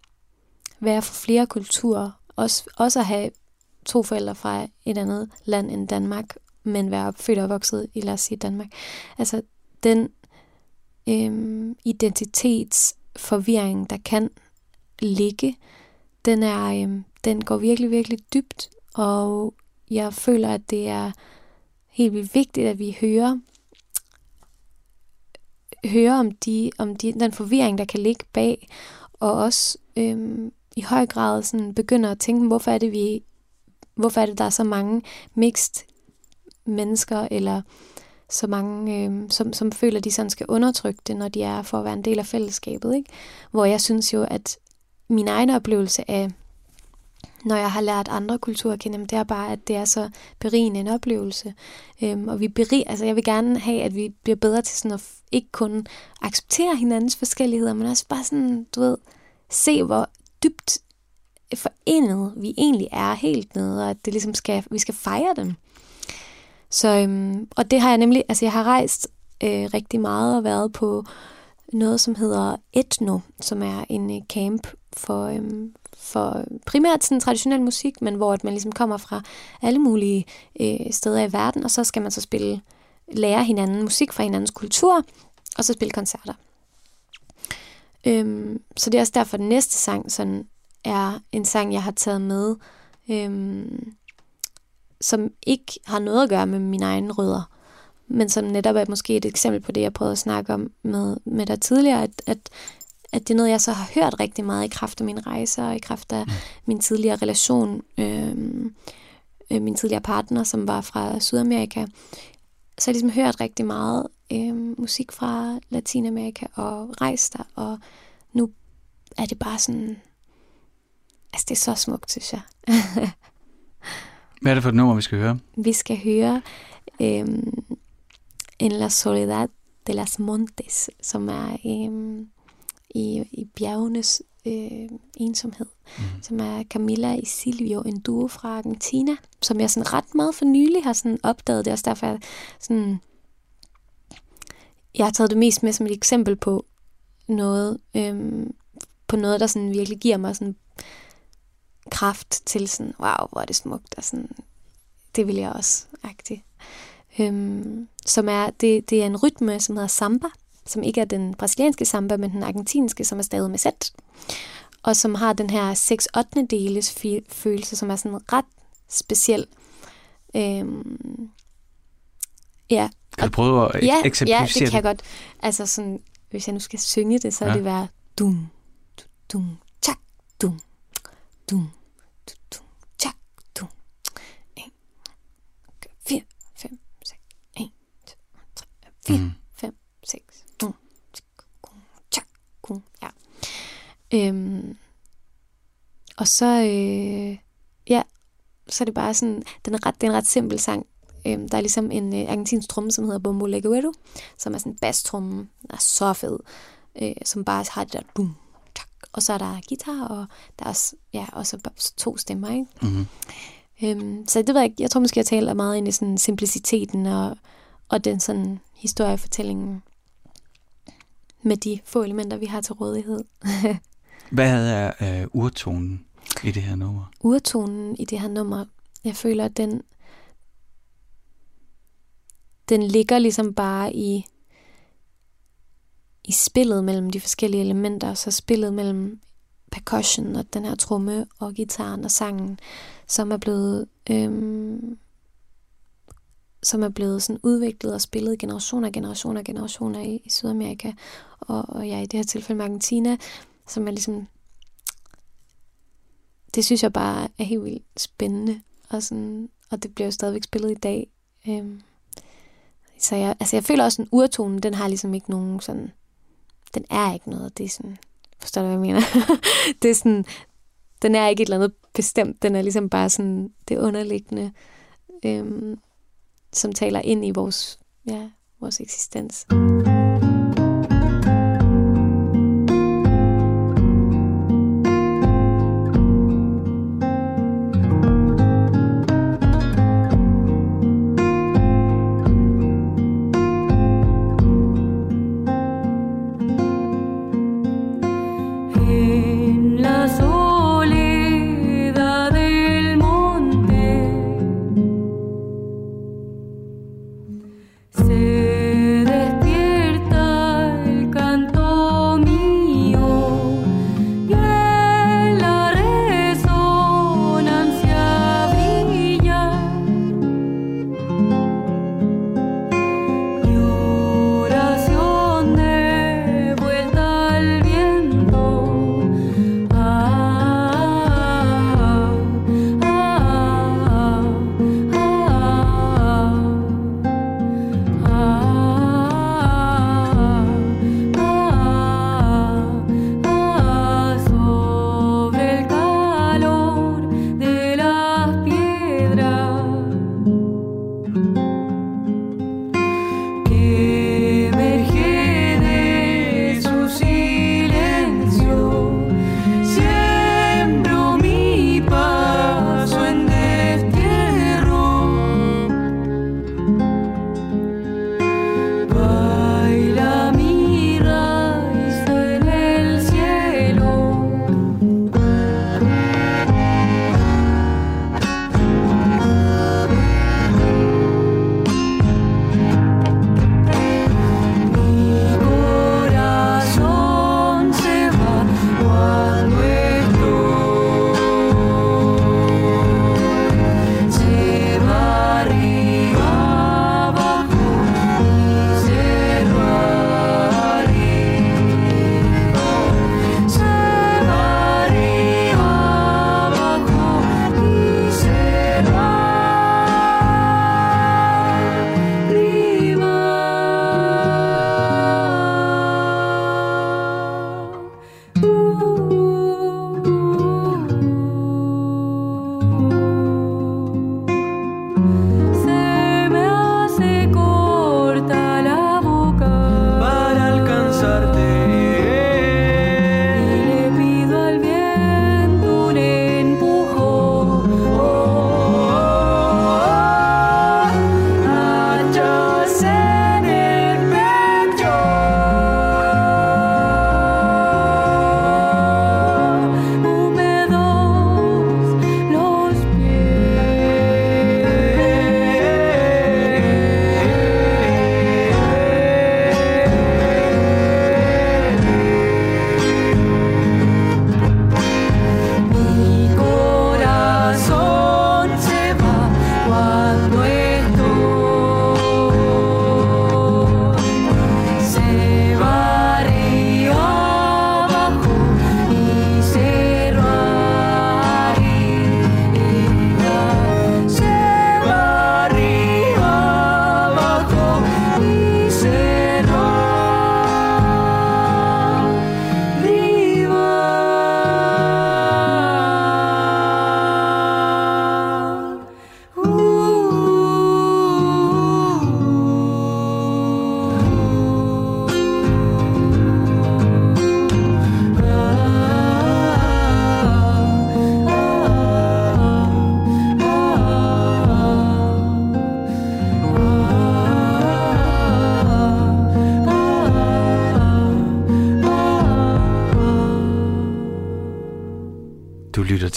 være for flere kulturer, også, også at have to forældre fra et andet land end Danmark, men være født og vokset i, lad os sige, Danmark. Altså, den øhm, identitetsforvirring, der kan ligge, den, er, øhm, den går virkelig, virkelig dybt, og jeg føler, at det er helt vildt vigtigt, at vi hører høre om, de, om de, den forvirring, der kan ligge bag, og også øhm, i høj grad sådan begynder at tænke, hvorfor er det, vi, hvorfor er det, der er så mange mixed mennesker, eller så mange, øh, som, som føler, de sådan skal undertrykke det, når de er for at være en del af fællesskabet. Ikke? Hvor jeg synes jo, at min egen oplevelse af, når jeg har lært andre kulturer at kende, det er bare, at det er så berigende en oplevelse. Øhm, og vi berig, altså jeg vil gerne have, at vi bliver bedre til sådan at ikke kun acceptere hinandens forskelligheder, men også bare sådan, du ved, se hvor dybt forenet vi egentlig er helt nede, og at det ligesom skal, vi skal fejre dem. Så, øhm, og det har jeg nemlig, altså jeg har rejst øh, rigtig meget og været på noget, som hedder Etno, som er en øh, camp for, øhm, for primært sådan traditionel musik, men hvor at man ligesom kommer fra alle mulige øh, steder i verden, og så skal man så spille, lære hinanden musik fra hinandens kultur, og så spille koncerter. Øhm, så det er også derfor, at den næste sang sådan er en sang, jeg har taget med, øhm, som ikke har noget at gøre med mine egne rødder, men som netop er måske et eksempel på det, jeg prøvede at snakke om med, med dig tidligere, at, at, at det er noget, jeg så har hørt rigtig meget i kraft af mine rejser, og i kraft af mm. min tidligere relation, øhm, øh, min tidligere partner, som var fra Sydamerika. Så jeg ligesom hørt rigtig meget øh, musik fra Latinamerika og rejst der, og nu er det bare sådan Altså, det er så smukt, synes jeg. Hvad er det for et nummer, vi skal høre? Vi skal høre øhm, En la soledad de las montes, som er øhm, i, i bjergenes øh, ensomhed, mm. som er Camilla i Silvio, en duo fra Argentina, som jeg sådan ret meget for nylig har sådan opdaget. Det er også derfor, jeg, sådan, jeg har taget det mest med som et eksempel på noget, øhm, på noget, der sådan virkelig giver mig sådan kraft til sådan, wow, hvor er det smukt, og sådan, det vil jeg også, agtigt. Øhm, som er, det, det er en rytme, som hedder samba, som ikke er den brasilianske samba, men den argentinske, som er stadig med sæt, og som har den her 6 8 deles følelse, som er sådan ret speciel. Øhm, ja. Kan du prøve at ja, eksemplificere Ja, det kan jeg godt. Altså sådan, hvis jeg nu skal synge det, så ja. er det være dum, dum, tjak, dum, dum, fire, mm. fem, seks, mm. Ja. Øhm, og så, øh, ja, så er det bare sådan, den er ret, det er en ret simpel sang. Øhm, der er ligesom en øh, argentinsk tromme, som hedder Bombo Leguero, som er sådan en bastromme, der er så fed, øh, som bare har det der dum, tak. Og så er der guitar, og der er også, ja, også to stemmer, ikke? Mm-hmm. Øhm, så det ved jeg jeg tror måske, jeg taler meget ind i sådan simpliciteten og, og den sådan historiefortællingen med de få elementer, vi har til rådighed. Hvad er uh, urtonen i det her nummer? Urtonen i det her nummer jeg føler, at den, den ligger ligesom bare i, i spillet mellem de forskellige elementer, så spillet mellem percussion og den her tromme og gitaren og sangen, som er blevet øhm, som er blevet sådan udviklet og spillet generationer og generationer og generationer i, i Sydamerika, og, og ja, i det her tilfælde med Argentina, som er ligesom, det synes jeg bare er helt vildt spændende, og, sådan, og det bliver jo stadigvæk spillet i dag. Øhm, så jeg, altså jeg føler også, at urtonen, den har ligesom ikke nogen sådan, den er ikke noget, det er sådan, forstår du, hvad jeg mener? det er sådan, den er ikke et eller andet bestemt, den er ligesom bare sådan det underliggende, øhm, som taler ind i vores, ja, vores eksistens.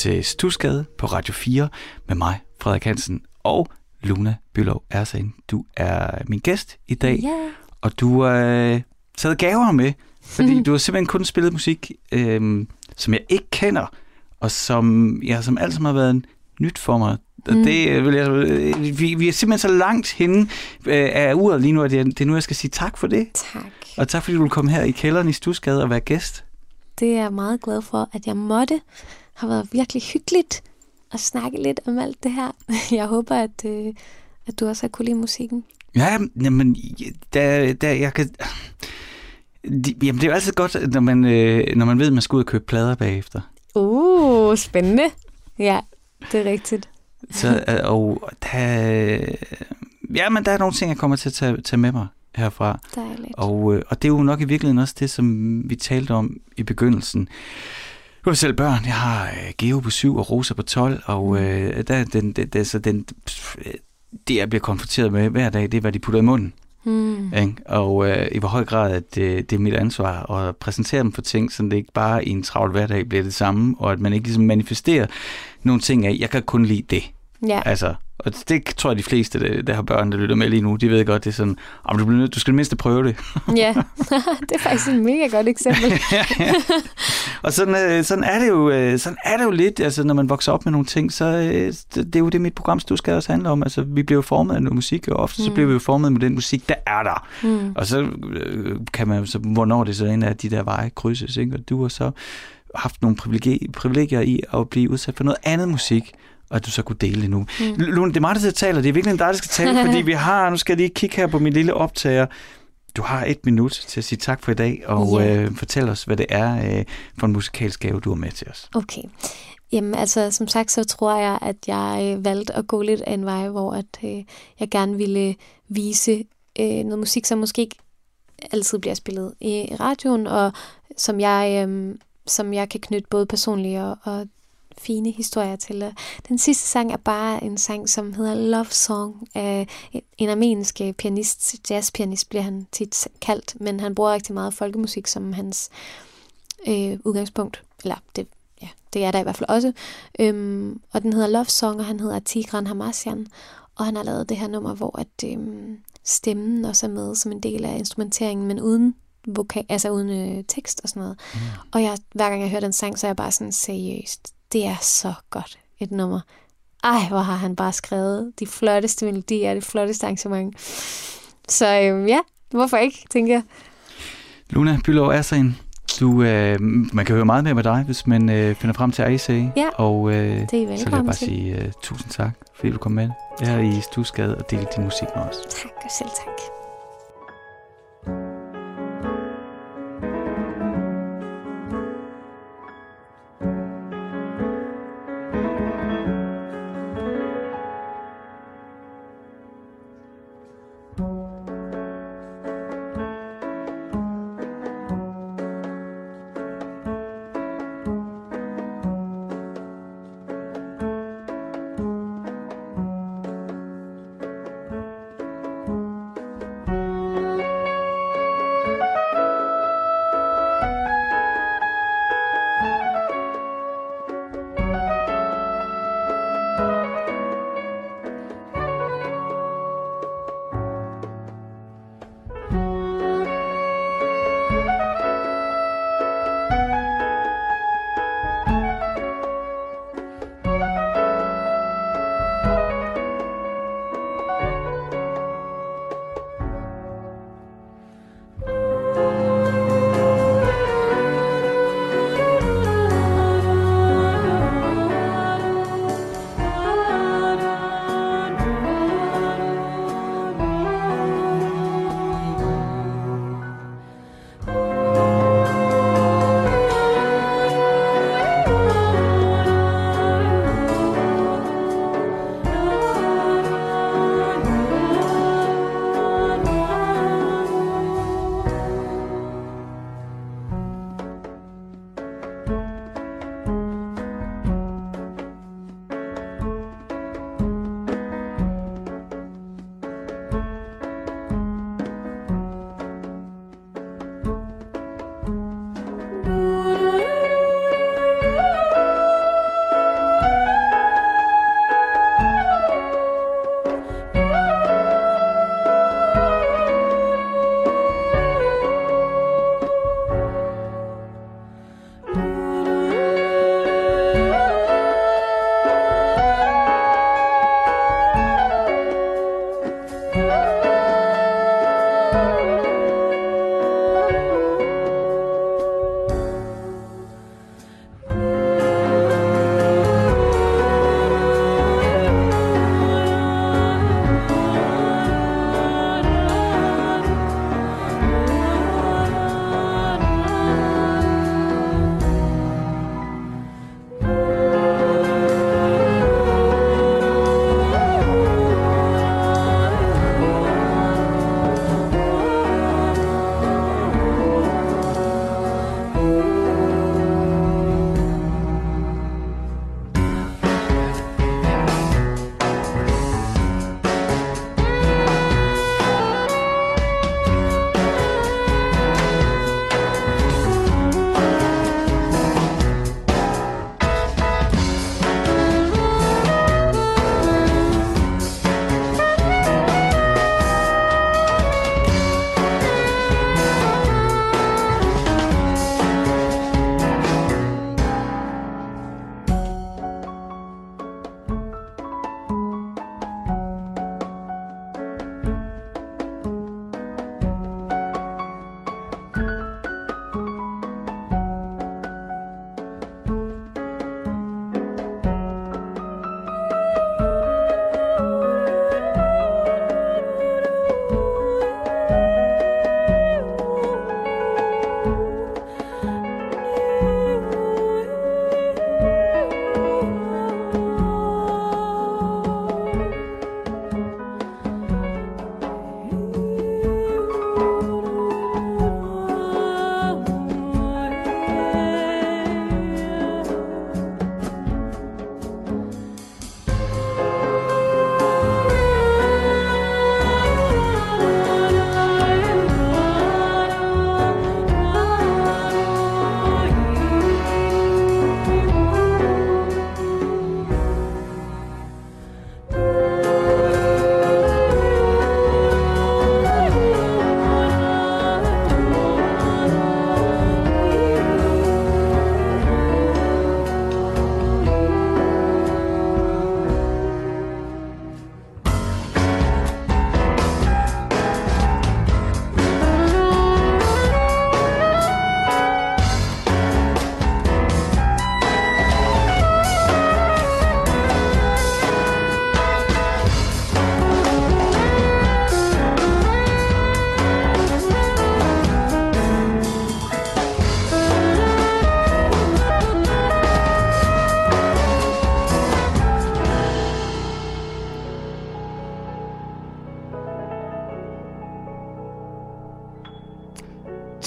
Til Stusgade på Radio 4 med mig, Frederik Hansen og Luna Bylov Ersen. Du er min gæst i dag, Ja. og du har øh, taget gaver med, fordi du har simpelthen kun spillet musik, øh, som jeg ikke kender, og som, ja, som alt som har været nyt for mig. Og Mm. det øh, vil jeg, øh, vi, vi er simpelthen så langt henne øh, af uret lige nu, at det, det er nu, jeg skal sige tak for det. Tak. Og tak fordi du vil komme her i kælderen i Stusgade og være gæst. Det er jeg meget glad for, at jeg måtte. har været virkelig hyggeligt at snakke lidt om alt det her. Jeg håber, at, øh, at du også har kunne lide musikken. Ja, jamen, der, der, jeg kan... De, jamen, det er jo altid godt, når man, øh, når man ved, at man skal ud og købe plader bagefter. Uh, spændende. Ja, det er rigtigt. Så, øh, og der, ja, men der er nogle ting, jeg kommer til at tage, tage med mig herfra. Dejligt. Og, øh, og det er jo nok i virkeligheden også det, som vi talte om i begyndelsen. Nu er selv børn. Jeg har øh, Geo på 7 og Rosa på 12, og øh, der, den, den, så den, øh, det, jeg bliver konfronteret med hver dag, det er, hvad de putter i munden. Hmm. Ikke? Og øh, i hvor høj grad, at øh, det er mit ansvar at præsentere dem for ting, så det ikke bare i en travl hverdag bliver det samme, og at man ikke ligesom manifesterer nogle ting af, jeg kan kun lide det. Ja, Altså, og det tror jeg, de fleste, der, der har børn, der lytter med lige nu, de ved godt, det er sådan, om du, bliver nødt, du skal det mindste prøve det. ja. det er faktisk et mega godt eksempel. og sådan, øh, sådan, er det jo, øh, sådan er det jo lidt, altså når man vokser op med nogle ting, så øh, det, er jo det, mit program du skal også handle om. Altså, vi bliver jo formet af noget musik, og ofte mm. så Mm. bliver vi jo formet med den musik, der er der. Hmm. Og så kan man så, hvornår det så er, at de der veje krydses, ikke? Og du har så haft nogle privilegier i at blive udsat for noget andet musik, og at du så kunne dele det nu. Mm. Lune, det er mig, der taler. Det er virkelig dig, der skal tale, fordi vi har, nu skal jeg lige kigge her på min lille optager. Du har et minut til at sige tak for i dag, og Ja. øh, fortæl os, hvad det er øh, for en musikalsk gave, du har med til os. Okay. Jamen altså, som sagt, så tror jeg, at jeg øh, valgte at gå lidt af en vej, hvor at, øh, jeg gerne ville vise øh, noget musik, som måske ikke altid bliver spillet i radioen, og som jeg, øh, som jeg kan knytte både personlige og, og fine historier til. Og Den sidste sang er bare en sang, som hedder Love Song af en- en armensk øh, pianist, jazzpianist bliver han tit kaldt, men han bruger rigtig meget folkemusik som hans øh, udgangspunkt. Eller det, ja, det er der i hvert fald også. Øhm, og den hedder Love Song, og han hedder Tigran Hamasyan. Og han har lavet det her nummer, hvor at, øhm, stemmen også er med som en del af instrumenteringen, men uden vokal, altså uden øh, tekst og sådan noget. Mm. Og jeg, hver gang jeg hører den sang, så er jeg bare sådan seriøst. Det er så godt et nummer. Ej, hvor har han bare skrevet de flotteste melodier, det flotteste arrangement. Så øhm, ja, hvorfor ikke, tænker jeg. Luna Bylov Ersen, du, øh, man kan høre meget mere med dig, hvis man øh, finder frem til ICA. Ja, og øh, Det er så vil jeg bare til. sige uh, tusind tak, fordi du kom med her i Stusgade og delte din musik med os. Tak og selv tak.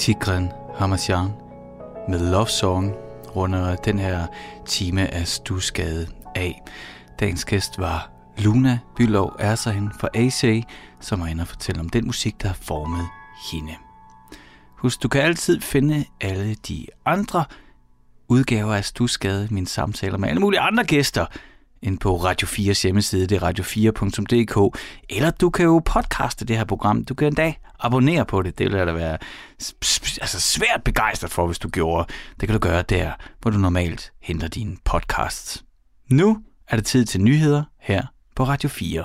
Tigran Hamasyan med Love Song runder den her time af Stusgade af. Dagens gæst var Luna Bylov Ersahin fra AC, som er inde og fortælle om den musik, der har formet hende. Husk, du kan altid finde alle de andre udgaver af Stusgade, mine samtaler med alle mulige andre gæster, ind på Radio 4's hjemmeside, det er radio4.dk, eller du kan jo podcaste det her program. Du kan endda abonnere på det. Det vil da være altså svært begejstret for, hvis du gjorde. Det kan du gøre der, hvor du normalt henter dine podcasts. Nu er det tid til nyheder her på Radio 4.